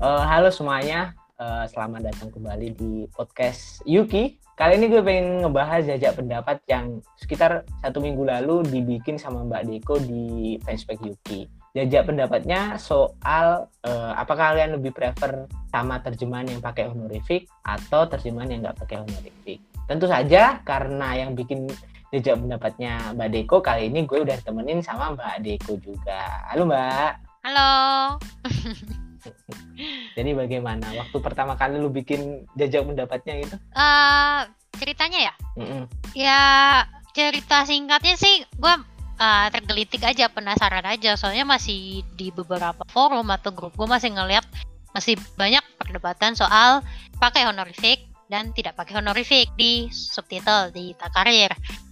Uh, halo semuanya, uh, selamat datang kembali di podcast Yuki. Kali ini gue pengen ngebahas jajak pendapat yang sekitar satu minggu lalu dibikin sama Mbak Deko di fanspage Yuki. Jajak pendapatnya soal uh, apakah kalian lebih prefer sama terjemahan yang pakai honorific atau terjemahan yang nggak pakai honorific. Tentu saja karena yang bikin jajak pendapatnya Mbak Deko kali ini gue udah temenin sama Mbak Deko juga. Halo Mbak. Halo. Jadi bagaimana waktu pertama kali lu bikin jajak pendapatnya itu? Uh, ceritanya ya? Mm -mm. Ya cerita singkatnya sih gue uh, tergelitik aja penasaran aja soalnya masih di beberapa forum atau grup gue masih ngeliat masih banyak perdebatan soal pakai honorific dan tidak pakai honorific di subtitle di takarir.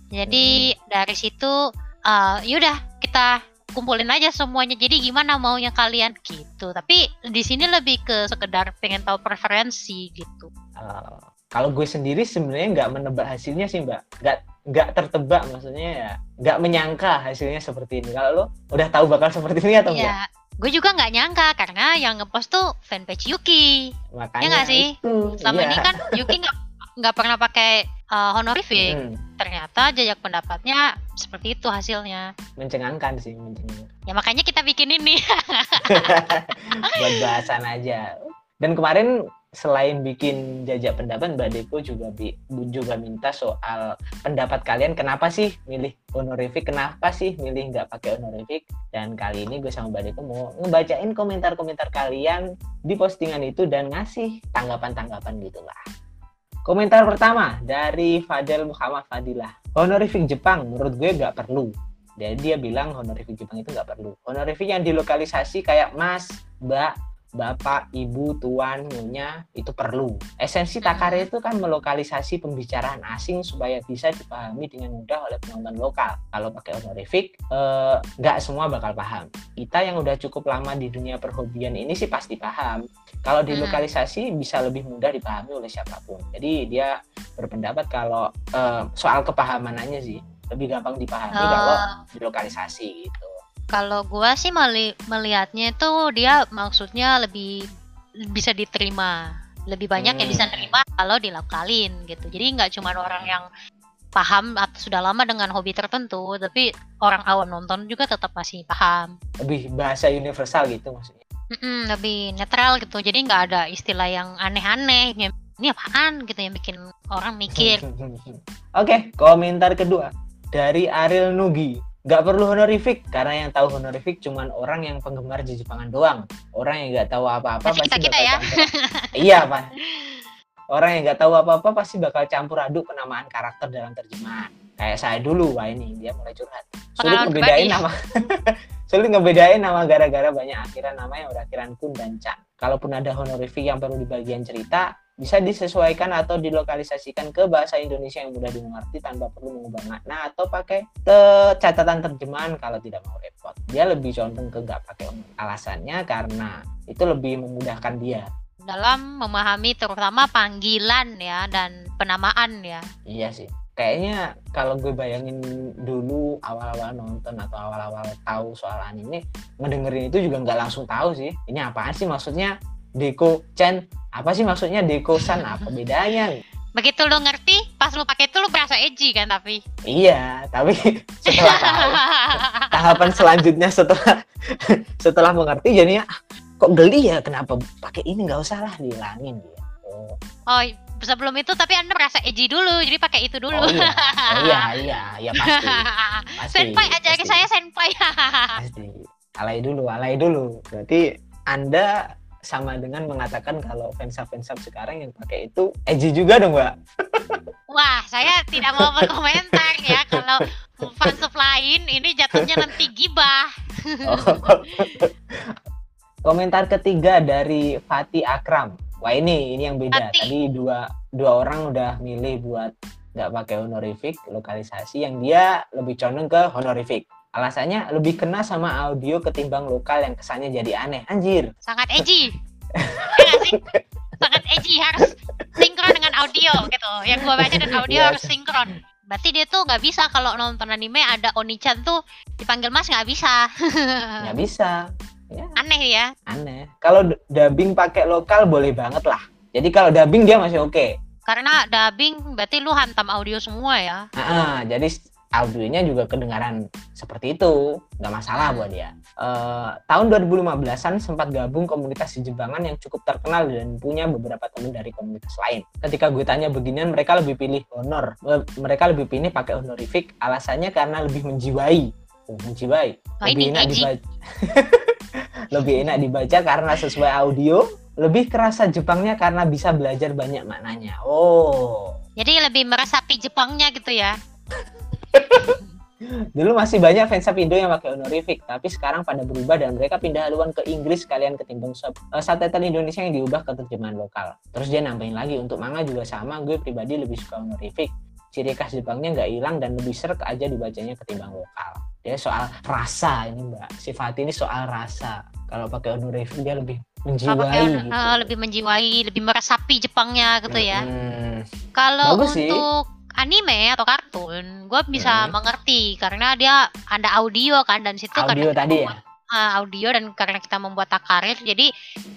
Jadi hmm. dari situ uh, yaudah kita kumpulin aja semuanya. Jadi gimana maunya kalian gitu. Tapi di sini lebih ke sekedar pengen tahu preferensi gitu. Uh, kalau gue sendiri sebenarnya nggak menebak hasilnya sih mbak. Nggak nggak tertebak maksudnya ya. Nggak menyangka hasilnya seperti ini. Kalau lo udah tahu bakal seperti ini atau ya, enggak? Gue juga nggak nyangka karena yang ngepost tuh fanpage Yuki. Makanya ya nggak sih? Itu, Selama iya. ini kan Yuki nggak nggak pernah pakai uh, honorific. Hmm. Ternyata jajak pendapatnya seperti itu hasilnya. Mencengangkan sih, mencengangkan. Ya makanya kita bikin ini. Buat bahasan aja. Dan kemarin selain bikin jajak pendapat Mbak Deko juga bi juga minta soal pendapat kalian kenapa sih milih honorific kenapa sih milih nggak pakai honorific dan kali ini gue sama Mbak Deko mau ngebacain komentar-komentar kalian di postingan itu dan ngasih tanggapan-tanggapan gitu lah Komentar pertama dari Fadel Muhammad Fadilah. Honorific Jepang menurut gue nggak perlu. Jadi dia bilang honorific Jepang itu nggak perlu. Honorific yang dilokalisasi kayak Mas, Mbak, bapak, ibu, tuan, nyonya itu perlu. Esensi takare itu kan melokalisasi pembicaraan asing supaya bisa dipahami dengan mudah oleh penonton lokal. Kalau pakai honorific, eh, nggak eh, semua bakal paham. Kita yang udah cukup lama di dunia perhobian ini sih pasti paham. Kalau dilokalisasi bisa lebih mudah dipahami oleh siapa pun. Jadi dia berpendapat kalau eh, soal kepahamanannya sih lebih gampang dipahami uh. kalau dilokalisasi gitu. Kalau gua sih meli melihatnya itu dia maksudnya lebih bisa diterima, lebih banyak hmm. yang bisa terima kalau dilakalin gitu. Jadi nggak cuma orang yang paham atau sudah lama dengan hobi tertentu, tapi orang awam nonton juga tetap masih paham. Lebih bahasa universal gitu maksudnya. Mm-mm, lebih netral gitu, jadi nggak ada istilah yang aneh-aneh. Ini apaan gitu yang bikin orang mikir. Oke, okay, komentar kedua dari Ariel Nugi nggak perlu honorific karena yang tahu honorific cuman orang yang penggemar Jepangan doang. Orang yang nggak tahu apa-apa pasti kita, kita ya. iya pak. Orang yang nggak tahu apa-apa pasti bakal campur aduk penamaan karakter dalam terjemahan. Kayak saya dulu wah ini dia mulai curhat. Sulit ngebedain nama. Sulit ngebedain nama gara-gara banyak akhiran. Namanya udah akhiran kun dan chan kalaupun ada honorific yang perlu di bagian cerita bisa disesuaikan atau dilokalisasikan ke bahasa Indonesia yang mudah dimengerti tanpa perlu mengubah makna atau pakai te catatan terjemahan kalau tidak mau repot. Dia lebih condong ke nggak pakai alasannya karena itu lebih memudahkan dia dalam memahami terutama panggilan ya dan penamaan ya. Iya sih. Kayaknya kalau gue bayangin dulu awal-awal nonton atau awal-awal tahu soal anime, ngedengerin itu juga nggak langsung tahu sih. Ini apaan sih maksudnya? Deko Chen apa sih maksudnya dekosan? Apa bedanya? Begitu lo ngerti pas lo pakai itu lo berasa edgy kan tapi? Iya tapi setelah tahu tahapan selanjutnya setelah setelah mengerti jadinya kok geli ya? Kenapa pakai ini? Nggak usah lah dihilangin dia. Oh. oh sebelum itu tapi anda merasa edgy dulu jadi pakai itu dulu. Oh, iya. Oh, iya iya iya pasti, pasti. Senpai ajari saya senpai. Pasti. Alay dulu alay dulu. Berarti anda sama dengan mengatakan kalau fansub-fansub sekarang yang pakai itu edgy juga dong mbak. Wah saya tidak mau berkomentar ya kalau fansub lain ini jatuhnya nanti gibah. Oh. komentar ketiga dari Fatih Akram. Wah ini ini yang beda. Fatih. tadi dua dua orang udah milih buat nggak pakai honorific lokalisasi yang dia lebih condong ke honorific Alasannya lebih kena sama audio ketimbang lokal yang kesannya jadi aneh. Anjir. Sangat edgy. ya? Sangat edgy harus sinkron dengan audio gitu. Yang gua baca dan audio yes. harus sinkron. Berarti dia tuh nggak bisa kalau nonton anime ada Oni-chan tuh dipanggil Mas nggak bisa. Nggak bisa. Ya, Aneh ya. aneh. Kalau dubbing pakai lokal boleh banget lah. Jadi kalau dubbing dia masih oke. Karena dubbing berarti lu hantam audio semua ya. Ah, jadi audionya juga kedengaran seperti itu, nggak masalah buat dia. Eh, tahun 2015-an sempat gabung komunitas Jebangan yang cukup terkenal dan punya beberapa teman dari komunitas lain. Ketika gue tanya beginian, mereka lebih pilih honor. Eh, Mereka lebih pilih pakai honorific, alasannya karena lebih menjiwai. Oh, menjiwai. Wah, Lebih enak dibaca. lebih enak dibaca karena sesuai audio. Lebih kerasa Jepangnya karena bisa belajar banyak maknanya. Oh, Jadi lebih meresapi Jepangnya gitu ya. Dulu masih banyak fans Indo yang pakai honorific, tapi sekarang pada berubah dan mereka pindah haluan ke Inggris sekalian ketimbang sub. Uh, subtitle Indonesia yang diubah ke terjemahan lokal. Terus dia nambahin lagi untuk manga juga sama, gue pribadi lebih suka honorific. Ciri khas Jepangnya nggak hilang dan lebih serk aja dibacanya ketimbang lokal. Dia soal rasa ini mbak, sifat ini soal rasa. Kalau pakai honorific dia lebih pakai menjiwai hon- gitu. eh, lebih menjiwai, lebih meresapi Jepangnya gitu ya. Hmm, Kalau Bagus sih. Anime atau kartun, gue bisa Hmm. mengerti karena dia ada audio kan dan situ karena audio kita tadi ya. membuat, eh, audio dan karena kita membuat takarir, jadi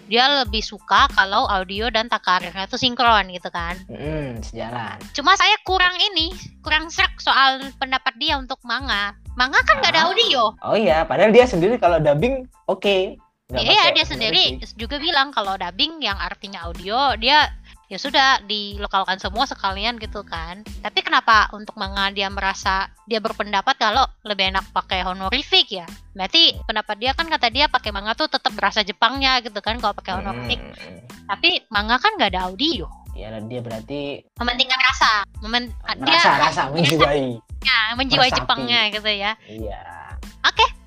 dia lebih suka kalau audio dan takarirnya itu sinkron gitu kan. Hmm, sejalan. Cuma saya kurang ini, kurang serak soal pendapat dia untuk manga. Manga kan nggak ada Ah. audio. Oh iya, padahal dia sendiri kalau dubbing oke. Nggak Iya, dia sendiri juga bilang kalau dubbing yang artinya audio dia ya sudah dilokalkan semua sekalian gitu kan. Tapi kenapa untuk manga dia merasa dia berpendapat kalau lebih enak pakai honorific ya? Berarti pendapat dia kan kata dia pakai manga tuh tetap berasa Jepangnya gitu kan kalau pakai honorific. Hmm, Tapi manga kan nggak ada audio. ya dia berarti Mementingkan rasa, Memen dia rasa rasa menjiwai. ya, menjiwai. Jepangnya gitu ya. Iya.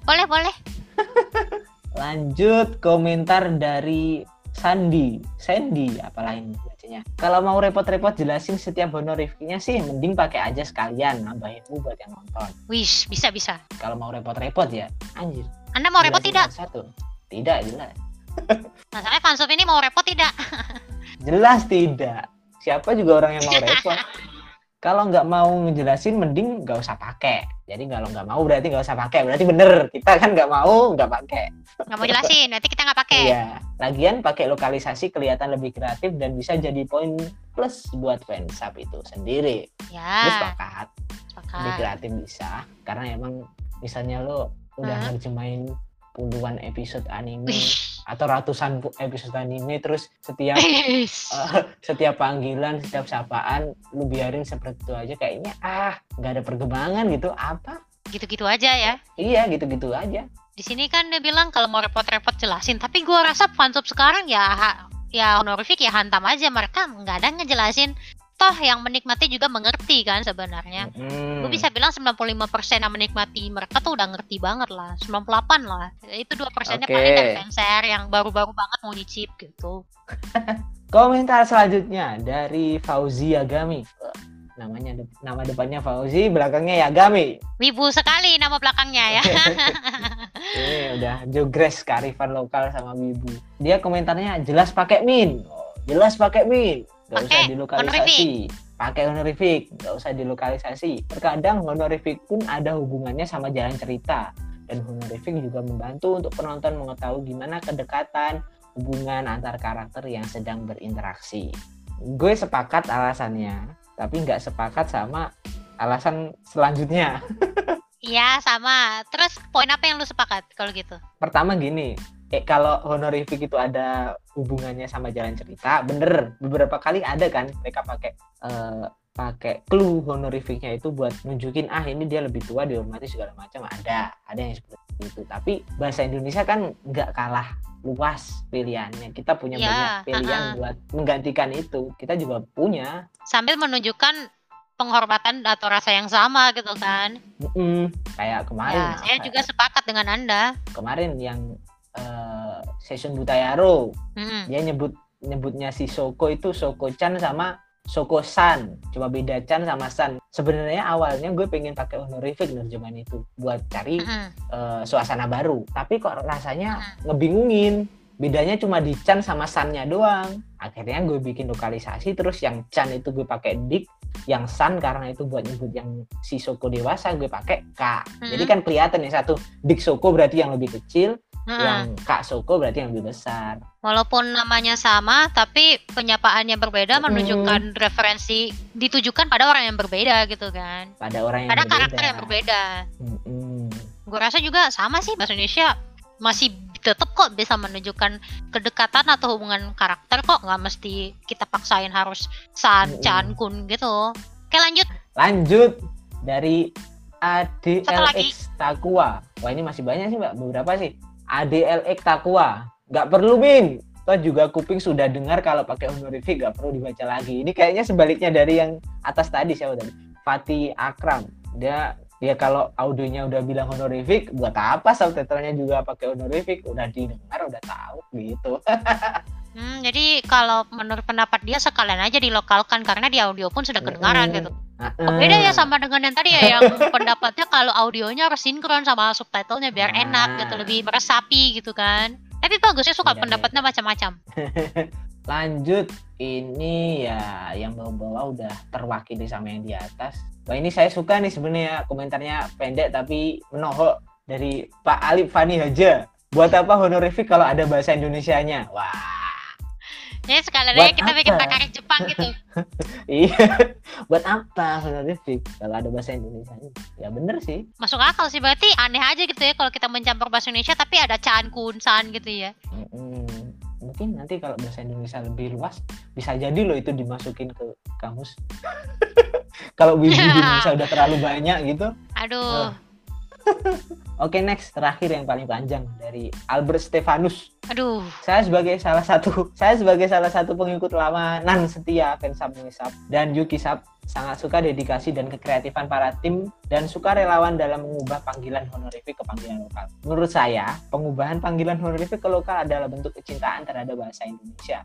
Boleh, boleh. Lanjut komentar dari Sandi, Sandy apalah ini bacanya. Kalau mau repot-repot jelasin setiap honorificnya sih mending pakai aja sekalian nambahin U buat yang nonton. Wish, bisa bisa. Kalau mau repot-repot ya, anjir. Anda mau repot tidak? Satu. Tidak jelas. Masalahnya fansub ini mau repot tidak? Jelas tidak. Siapa juga orang yang mau repot. kalau nggak mau ngejelasin mending nggak usah pakai. Jadi kalau nggak mau berarti nggak usah pakai. Berarti bener kita kan nggak mau nggak pakai. Nggak mau jelasin, nanti kita nggak pakai. Iya. Lagian pakai lokalisasi kelihatan lebih kreatif dan bisa jadi poin plus buat fansub itu sendiri. Terus Ya, sepakat. Lebih kreatif bisa. Karena emang misalnya lo udah nerjemahin puluhan episode anime. Atau ratusan episode anime terus setiap. Eh, setiap panggilan, setiap sapaan, lu biarin seperti itu aja kayaknya ah nggak ada perkembangan gitu apa? gitu-gitu aja ya. Iya gitu-gitu aja. Di sini kan dia bilang kalau mau repot-repot jelasin, tapi gua rasa fansub sekarang ya ya honorific ya hantam aja mereka nggak ada ngejelasin. Toh yang menikmati juga mengerti kan sebenarnya. Hmm. Gue bisa bilang 95% yang menikmati mereka tuh udah ngerti banget lah. 98 lah. Itu 2 persennya Oke. paling dari yang baru-baru banget mau nyicip gitu. Komentar selanjutnya dari Fauzi Yagami. Eh, Namanya nama depannya Fauzi, belakangnya Yagami. Wibu sekali nama belakangnya ya. Ini udah jogres kearifan lokal sama Wibu. Dia komentarnya jelas pakai min. Oh, jelas pakai min. Gak usah dilokalisasi. Pakai honorific, gak usah dilokalisasi. Terkadang honorific pun ada hubungannya sama jalan cerita. Dan honorific juga membantu untuk penonton mengetahui gimana kedekatan hubungan antar karakter yang sedang berinteraksi. Gue sepakat alasannya, tapi nggak sepakat sama alasan selanjutnya. Iya sama. Terus poin apa yang lu sepakat kalau gitu? pertama gini eh, kalau honorific itu ada hubungannya sama jalan cerita bener beberapa kali ada kan mereka pakai eh, pakai clue honorificnya itu buat nunjukin ah ini dia lebih tua dihormati segala macam ada ada yang seperti itu tapi bahasa Indonesia kan nggak kalah luas pilihannya kita punya Ya, banyak pilihan uh-uh. buat menggantikan itu kita juga punya Sambil menunjukkan penghormatan atau rasa yang sama gitu kan. Mm-mm. kayak kemarin Ya, saya apa- juga sepakat dengan Anda. kemarin yang eh, session Butayaro Mm-mm. dia nyebut nyebutnya si Soko itu Soko Chan sama Soko San. Cuma beda Chan sama San. Sebenarnya awalnya gue pengen pakai honorific nerjemahan itu buat cari eh, suasana baru. Tapi kok rasanya ngebingungin. Bedanya cuma di Chan sama Sannya doang. Akhirnya gue bikin lokalisasi terus yang Chan itu gue pakai Dik yang San karena itu buat nyebut yang si Soko dewasa gue pakai K. Jadi Mhm. kan kelihatan yang satu Dik Soko berarti yang lebih kecil Heeh. yang Kak Soko berarti yang lebih besar. Walaupun namanya sama, tapi penyapaannya berbeda menunjukkan referensi ditujukan pada orang yang berbeda gitu kan. Pada orang yang Pada berbeda. karakter yang berbeda. Mm-mm. Gue rasa juga sama sih bahasa Indonesia masih tetap kok bisa menunjukkan kedekatan atau hubungan karakter kok nggak mesti kita paksain harus san chan kun gitu. Oke lanjut. Lanjut dari. ADLX Takua. Wah ini masih banyak sih mbak. Beberapa sih. ADLX Takua. Nggak perlu min. Toh juga kuping sudah dengar kalau pakai honorific nggak perlu dibaca lagi. Ini kayaknya sebaliknya dari yang atas tadi siapa tadi? Fatih Akram. Dia dia kalau audionya udah bilang honorific, buat apa subtitlenya juga pakai honorific? Udah didengar, udah tahu gitu. Hmm, jadi kalau menurut pendapat dia sekalian aja dilokalkan karena di audio pun sudah kedengaran Mm-mm. gitu. Oh, beda ya sama dengan yang tadi ya yang pendapatnya kalau audionya harus sinkron sama subtitlenya biar Nah. enak gitu lebih meresapi gitu kan. Tapi bagusnya suka Beda-beda. pendapatnya macam-macam. Lanjut, ini ya yang bawah-bawah udah terwakili sama yang di atas. Wah ini saya suka nih sebenarnya komentarnya pendek tapi menohok dari Pak Alif Fani Haja. Buat apa honorific kalau ada bahasa Indonesianya? Wah, Jadi sekalian aja kita bikin apa? takaris Jepang gitu. iya. Buat apa honorific kalau ada bahasa Indonesianya? Ya bener sih. Masuk akal sih berarti aneh aja gitu ya kalau kita mencampur bahasa Indonesia tapi ada chan kun san gitu ya. Mm-mm. Mungkin nanti kalau bahasa Indonesia lebih luas bisa jadi loh itu dimasukin ke kamus. kalau wibu di Indonesia udah terlalu banyak gitu. Aduh. Oke next terakhir yang paling panjang dari Albert Stefanus. Aduh. Saya sebagai salah satu saya sebagai salah satu pengikut lama nan setia Fansub Muisab dan Yuki Sab sangat suka dedikasi dan kekreatifan para tim dan suka relawan dalam mengubah panggilan honorific ke panggilan lokal. Menurut saya, pengubahan panggilan honorific ke lokal adalah bentuk kecintaan terhadap bahasa Indonesia.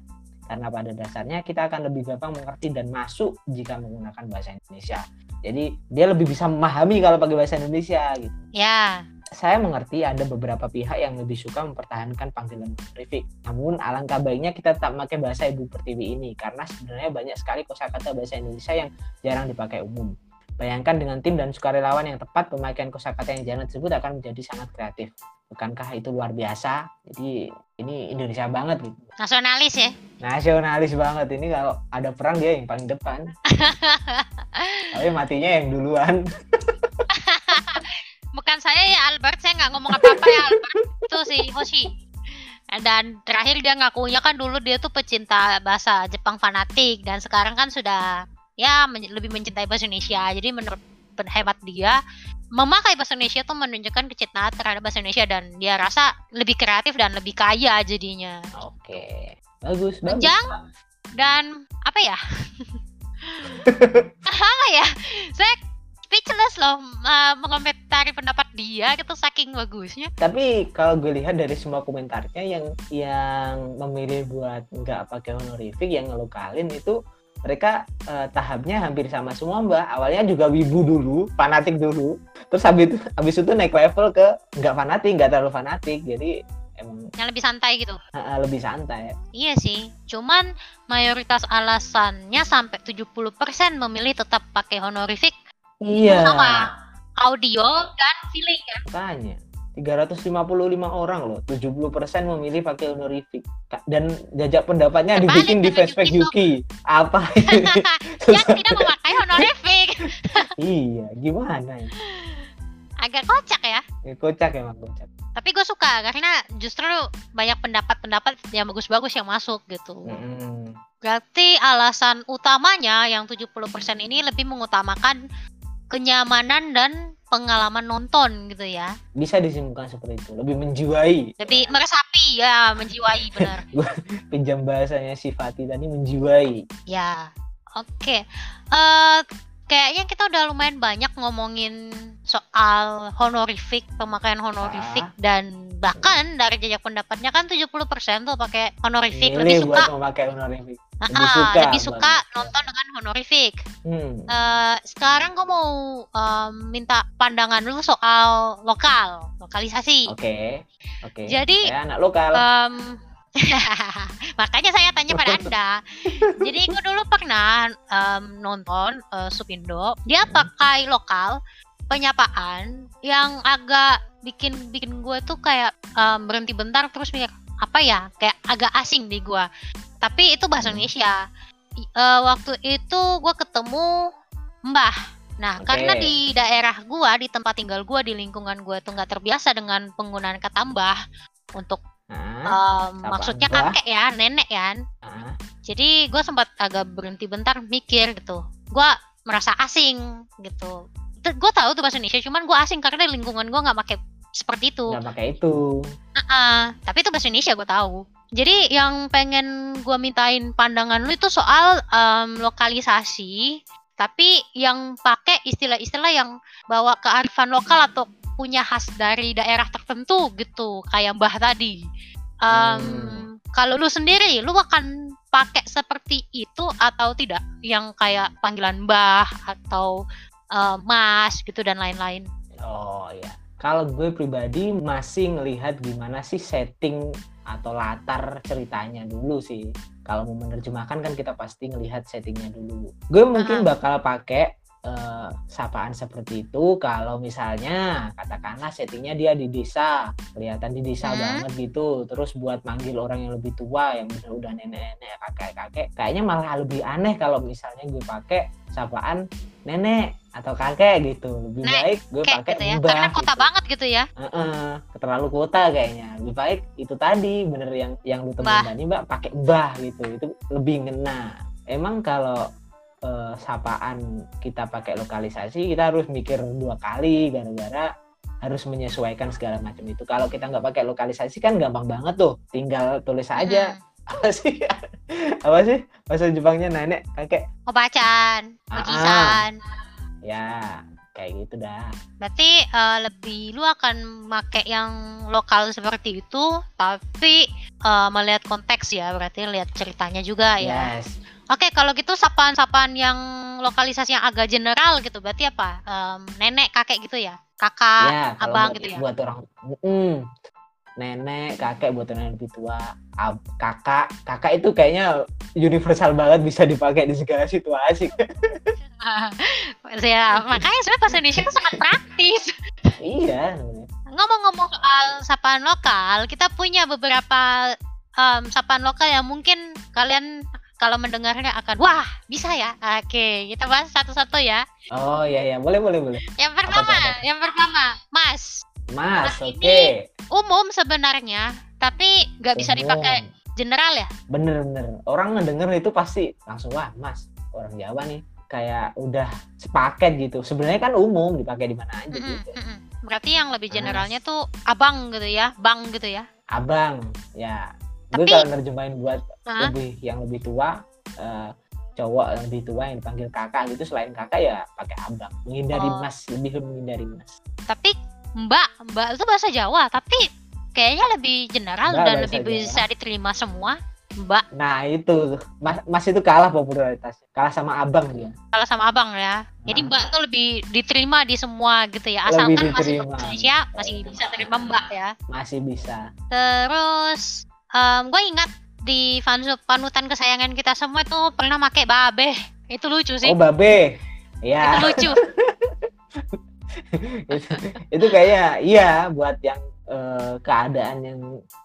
Karena pada dasarnya kita akan lebih gampang mengerti dan masuk jika menggunakan bahasa Indonesia. Jadi dia lebih bisa memahami kalau pakai bahasa Indonesia gitu Ya. saya mengerti ada beberapa pihak yang lebih suka mempertahankan panggilan honorific. Namun alangkah baiknya kita tetap pakai bahasa ibu pertiwi ini karena sebenarnya banyak sekali kosakata bahasa Indonesia yang jarang dipakai umum. Bayangkan dengan tim dan sukarelawan yang tepat, pemakaian kosakata yang jarang tersebut akan menjadi sangat kreatif. Bukankah itu luar biasa? Jadi ini Indonesia banget gitu. Nasionalis ya. Nasionalis banget ini kalau ada perang dia yang paling depan. Tapi matinya yang duluan. Bukan saya ya Albert, saya nggak ngomong apa-apa ya Albert. Itu si Hoshi. Dan terakhir dia ngakunya kan dulu dia tuh pecinta bahasa Jepang fanatik dan sekarang kan sudah ya men- lebih mencintai bahasa Indonesia. Jadi menurut hemat dia memakai bahasa Indonesia tuh menunjukkan kecintaan terhadap bahasa Indonesia dan dia rasa lebih kreatif dan lebih kaya jadinya. Oke. Bagus, bagus. Panjang dan apa ya? apa ya? Saya speechless loh uh, mengomentari pendapat dia gitu saking bagusnya. Tapi kalau gue lihat dari semua komentarnya yang yang memilih buat nggak pakai honorific yang ngelokalin itu mereka eh, tahapnya hampir sama semua mbak. Awalnya juga wibu dulu, fanatik dulu. Terus habis itu habis itu naik level ke nggak fanatik, nggak terlalu fanatik. Jadi emang Yang lebih santai gitu. eh, lebih santai. Iya sih. Cuman mayoritas alasannya sampai 70% memilih tetap pakai honorific Iya. sama audio dan feeling ya. Makanya 355 orang loh, 70% memilih pakai honorific. Dan jajak pendapatnya Terbalik dibikin di fanspage Yuki. Apa yang tidak memakai honorific. iya, gimana ya? Agak kocak ya. Ya, Kocak emang kocak. Tapi gue suka karena justru banyak pendapat-pendapat yang bagus-bagus yang masuk gitu. Mm-mm. Berarti alasan utamanya yang 70% ini lebih mengutamakan kenyamanan dan pengalaman nonton gitu ya. Bisa disimpulkan seperti itu. Lebih menjiwai. Lebih meresapi ya, menjiwai benar. Pinjam bahasanya si Fatih tadi menjiwai. ya. Oke. Eh kayaknya kita udah lumayan banyak ngomongin soal honorific, pemakaian honorific Ah. dan bahkan dari jejak pendapatnya kan 70% tuh pakai honorific Milih lebih buat suka memakai honorific. Lebih ah, suka, lebih suka nonton dengan honorific. Hmm. Eh, sekarang gue mau em, minta pandangan dulu soal lokal, lokalisasi. Oke. Oke. Jadi, Saya anak lokal. Em, makanya saya tanya pada anda. Jadi gue dulu pernah em, nonton eh, Supindo, dia Hmm. pakai lokal penyapaan yang agak bikin bikin gue tuh kayak um, berhenti bentar terus mikir apa ya kayak agak asing di gue tapi itu bahasa Hmm. Indonesia eh, waktu itu gue ketemu Mbah nah Oke. karena di daerah gue di tempat tinggal gue di lingkungan gue tuh nggak terbiasa dengan penggunaan kata Mbah untuk um, Sapaan maksudnya Mbah. kakek ya nenek kan nah. jadi gue sempat agak berhenti bentar mikir gitu gue merasa asing gitu gue tahu tuh bahasa Indonesia cuman gue asing karena di lingkungan gue nggak pakai seperti itu nggak pakai itu. Ah, tapi itu bahasa Indonesia gue tahu jadi yang pengen gue mintain pandangan lu itu soal em, lokalisasi tapi yang pakai istilah-istilah yang bawa kearifan lokal atau punya khas dari daerah tertentu gitu kayak Mbah tadi Em, Hmm. kalau lu sendiri lu akan pakai seperti itu atau tidak yang kayak panggilan Mbah atau eh, Mas gitu dan lain-lain Oh ya. Kalau gue pribadi masih ngelihat gimana sih setting atau latar ceritanya dulu sih. Kalau mau menerjemahkan kan kita pasti ngelihat settingnya dulu. Gue mungkin bakal pakai eh, sapaan seperti itu kalau misalnya katakanlah settingnya dia di desa, kelihatan di desa Hmm. banget gitu. Terus buat manggil orang yang lebih tua yang udah udah nenek-nenek, kakek-kakek, kayaknya malah lebih aneh kalau misalnya gue pakai sapaan nenek atau kakek gitu. Lebih Nek, baik gue pakai gitu ya mbah. karena kota gitu. banget gitu ya Heeh, terlalu kota kayaknya. Lebih baik itu tadi bener yang yang lu temuin tadi mbak pakai mbah gitu. Itu lebih ngena. Emang kalau eh, sapaan kita pakai lokalisasi kita harus mikir dua kali gara-gara harus menyesuaikan segala macam itu. Kalau kita nggak pakai lokalisasi kan gampang banget tuh, tinggal tulis aja Hmm. apa sih apa sih bahasa Jepangnya nenek kakek Obacan, Ah, ya kayak gitu dah. Berarti eh, lebih lu akan make yang lokal seperti itu, tapi eh, melihat konteks ya, berarti lihat ceritanya juga ya. Oke, kalau gitu sapaan-sapaan yang lokalisasi yang agak general gitu, berarti apa? Em, nenek, kakek gitu ya? Kakak, ya, abang buat, gitu ya? buat orang Mm-mm. nenek kakek buat orang lebih tua ab- kakak kakak itu kayaknya universal banget bisa dipakai di segala situasi ya, makanya sebenarnya bahasa Indonesia itu sangat praktis. iya Ngomong-ngomong soal sapaan lokal, kita punya beberapa em, sapaan lokal yang mungkin kalian kalau mendengarnya akan wah bisa ya. Oke, kita bahas satu-satu ya. oh iya ya boleh boleh boleh Yang pertama, apa? yang pertama, Mas, mas Nah, oke ini- umum sebenarnya, tapi nggak bisa Umum. dipakai general ya. bener bener orang ngedenger itu pasti langsung wah mas orang Jawa nih kayak udah sepaket gitu sebenarnya kan umum dipakai di mana aja Mm-mm, gitu mm-mm. Berarti yang lebih Mas. generalnya tuh abang gitu ya, bang gitu ya. abang ya gue Tapi- kalau nerjemahin buat Hah? lebih yang lebih tua eh, cowok yang lebih tua yang dipanggil kakak gitu selain kakak ya pakai abang menghindari Oh. mas lebih menghindari mas Tapi mbak, mbak itu bahasa Jawa, tapi kayaknya lebih general Mbak dan lebih Jawa. bisa diterima semua. Mbak, nah itu mas, mas itu kalah popularitasnya kalah sama abang dia kalau sama abang ya. Jadi Nah. mbak tuh lebih diterima di semua gitu ya. Asalkan masih. Indonesia masih bisa terima mbak ya. masih bisa Terus gue ingat di panutan kesayangan kita semua tuh pernah pakai babe. Itu lucu sih. oh babe Itu ya lucu. itu, itu kayaknya iya buat yang eh, keadaan yang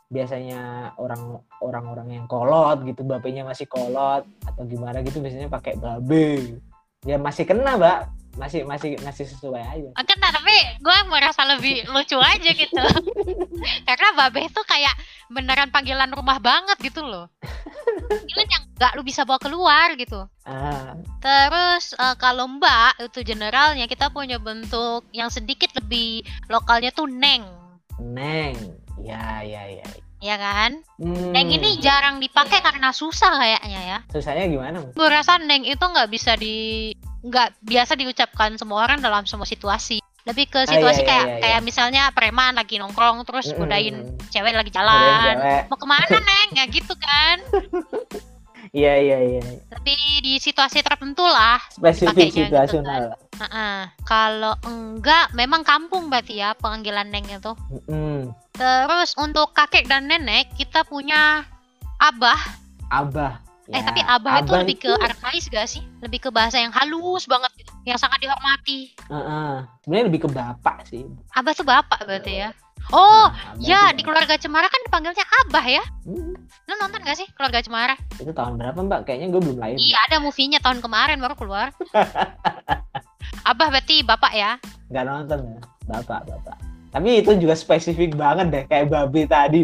biasanya orang orang-orang yang kolot gitu bapenya masih kolot atau gimana gitu biasanya pakai babe ya masih kena mbak masih masih masih sesuai aja Kena tapi gue merasa lebih lucu aja gitu. Karena babe itu kayak beneran panggilan rumah banget gitu loh. Panggilan yang gak lu bisa bawa keluar gitu. ah Terus eh, kalau mbak itu generalnya kita punya bentuk yang sedikit lebih lokalnya tuh neng. neng ya ya ya Ya kan? Hmm, Neng ini jarang dipakai karena susah kayaknya ya. susahnya gimana? Gue rasa neng itu nggak bisa di nggak biasa diucapkan semua orang dalam semua situasi. Lebih ke Ah, situasi iya, iya, kayak iya, iya. kayak misalnya preman lagi nongkrong terus Mm-mm. godain cewek lagi jalan. cewek. Mau ke mana neng? Ya gitu kan. iya iya iya Tapi di situasi tertentu lah. spesifik gitu situasional Heeh. Kalau enggak, memang kampung berarti ya panggilan neng itu. Mm-mm. Terus untuk kakek dan nenek kita punya abah. abah eh Ya, tapi abah, itu lebih ke arkais gak sih? Lebih ke bahasa yang halus banget gitu, yang sangat dihormati. Heeh. sebenarnya lebih ke bapak sih Abah tuh bapak berarti ya. Oh, Nah, ya di keluarga Cemara kan dipanggilnya abah ya. Hmm, Lu nonton gak sih keluarga Cemara? itu tahun berapa mbak kayaknya gue belum lahir Iya ada movie-nya tahun kemarin baru keluar. abah berarti bapak ya. nggak nonton ya bapak bapak tapi itu juga spesifik banget deh kayak babi tadi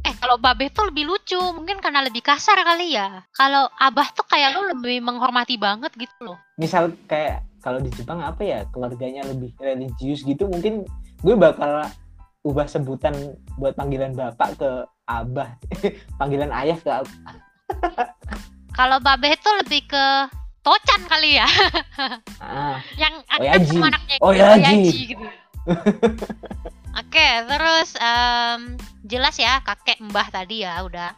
Eh kalau babe tuh lebih lucu, mungkin karena lebih kasar kali ya. Kalau abah tuh kayak lu lebih menghormati banget gitu loh. misal kayak kalau di Jepang apa ya keluarganya lebih religius gitu mungkin gue bakal ubah sebutan buat panggilan bapak ke abah panggilan ayah ke ab- Kalau babe tuh lebih ke tocan kali ya, ah, yang Oyaji. akrab sama anaknya. gitu, Oyaji. gitu. Oke, terus em, jelas ya kakek mbah tadi ya udah.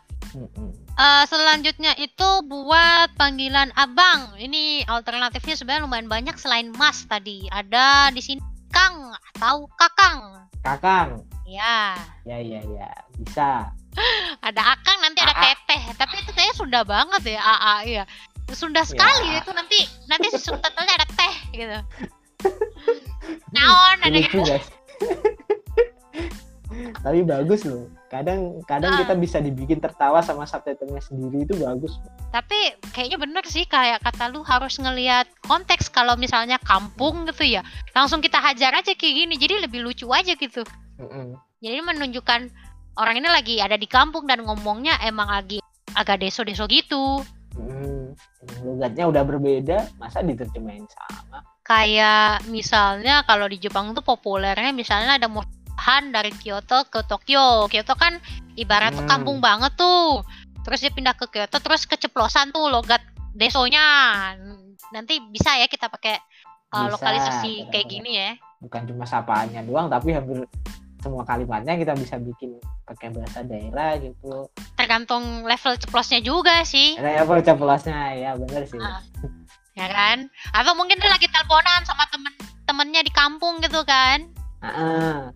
Eh, selanjutnya itu buat panggilan abang. Ini alternatifnya sebenarnya lumayan banyak selain mas tadi. Ada di sini kang atau kakang. kakang Ya, ya ya ya bisa ada akang nanti ada teteh. Tapi itu kayaknya Sunda banget ya, AA ya. Sunda sekali Ya. itu nanti nanti subtitlenya ada teh gitu. Naon ada guys tapi bagus loh kadang kadang Ah. kita bisa dibikin tertawa sama subtitlenya sendiri itu bagus Tapi kayaknya bener sih kayak kata lu harus ngelihat konteks kalau misalnya kampung gitu ya. Langsung kita hajar aja kayak gini. Jadi lebih lucu aja gitu. Mm-mm. Jadi menunjukkan orang ini lagi ada di kampung dan ngomongnya emang lagi agak deso-deso gitu. Mm. logatnya udah berbeda masa diterjemahin sama Kayak misalnya kalau di Jepang tuh populernya misalnya ada murhan dari Kyoto ke Tokyo. Kyoto kan ibarat tuh Hmm. kampung banget tuh. Terus dia pindah ke Kyoto terus keceplosan tuh logat desonya. Nanti bisa ya kita pakai uh, Bisa, lokalisasi kayak benar-benar. gini ya. bukan cuma sapaannya doang tapi hampir semua kalimatnya kita bisa bikin pakai bahasa daerah gitu Tergantung level ceplosnya juga sih. ada apa ceplasnya ya bener sih Ah. Ya kan? Atau mungkin dia lagi teleponan sama temen-temennya di kampung gitu kan. Ah,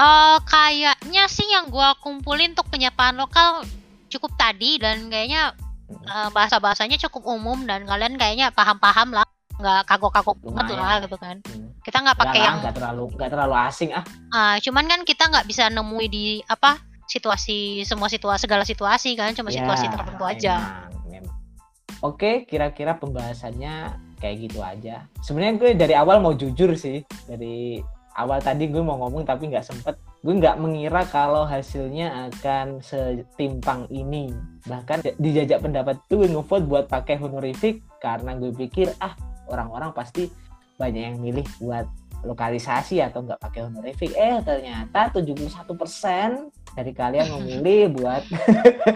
Eh kayaknya sih yang gua kumpulin untuk penyapaan lokal cukup tadi dan kayaknya eh, bahasa-bahasanya cukup umum dan kalian kayaknya paham-paham lah nggak kagok-kagok banget Lumayan. lah gitu kan hmm. kita nggak Nggak pakai lah, yang nggak terlalu nggak terlalu asing ah ah, cuman kan kita nggak bisa nemui di apa situasi semua situasi segala situasi kan cuma situasi Ya, tertentu aja memang, memang. Oke, kira-kira pembahasannya kayak gitu aja. Sebenarnya gue dari awal mau jujur sih, dari awal tadi gue mau ngomong tapi nggak sempet. Gue nggak mengira kalau hasilnya akan setimpang ini. Bahkan di jajak pendapat itu gue ngevote buat pakai honorific karena gue pikir ah orang-orang pasti banyak yang milih buat lokalisasi atau nggak pakai honorific. Eh ternyata 71% dari kalian memilih buat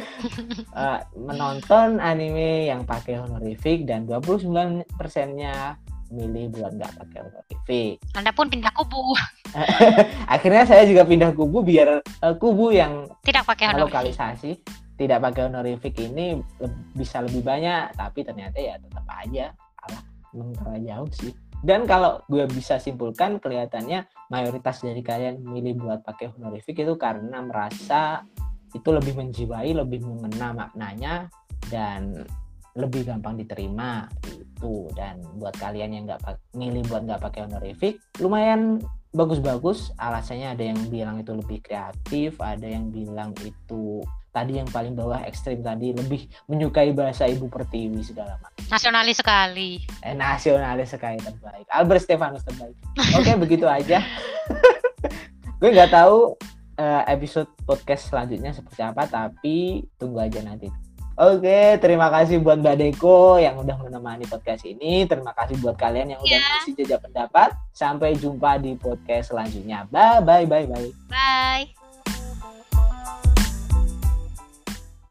eh, menonton anime yang pakai honorific dan 29 persennya milih buat nggak pakai honorific. anda pun pindah kubu Akhirnya saya juga pindah kubu biar eh, kubu yang tidak pakai honorific lokalisasi tidak pakai honorific ini le- bisa lebih banyak, tapi ternyata ya tetap aja kalah mengerah jauh sih. Dan kalau gue bisa simpulkan kelihatannya mayoritas dari kalian milih buat pakai honorific itu karena merasa itu lebih menjiwai, lebih mengena maknanya dan lebih gampang diterima itu. Dan buat kalian yang nggak milih buat nggak pakai honorific, lumayan bagus-bagus. Alasannya ada yang bilang itu lebih kreatif, ada yang bilang itu tadi yang paling bawah ekstrim tadi lebih menyukai bahasa ibu pertiwi segala macam. nasionalis sekali Eh, nasionalis sekali terbaik. Albert Stefanus terbaik. Oke, begitu aja. Gue nggak tahu eh, episode podcast selanjutnya seperti apa, tapi tunggu aja nanti. Oke, terima kasih buat Mbak Deko yang udah menemani podcast ini. Terima kasih buat kalian yang udah Ya. ngisi jejak pendapat. Sampai jumpa di podcast selanjutnya. Bye bye bye bye. bye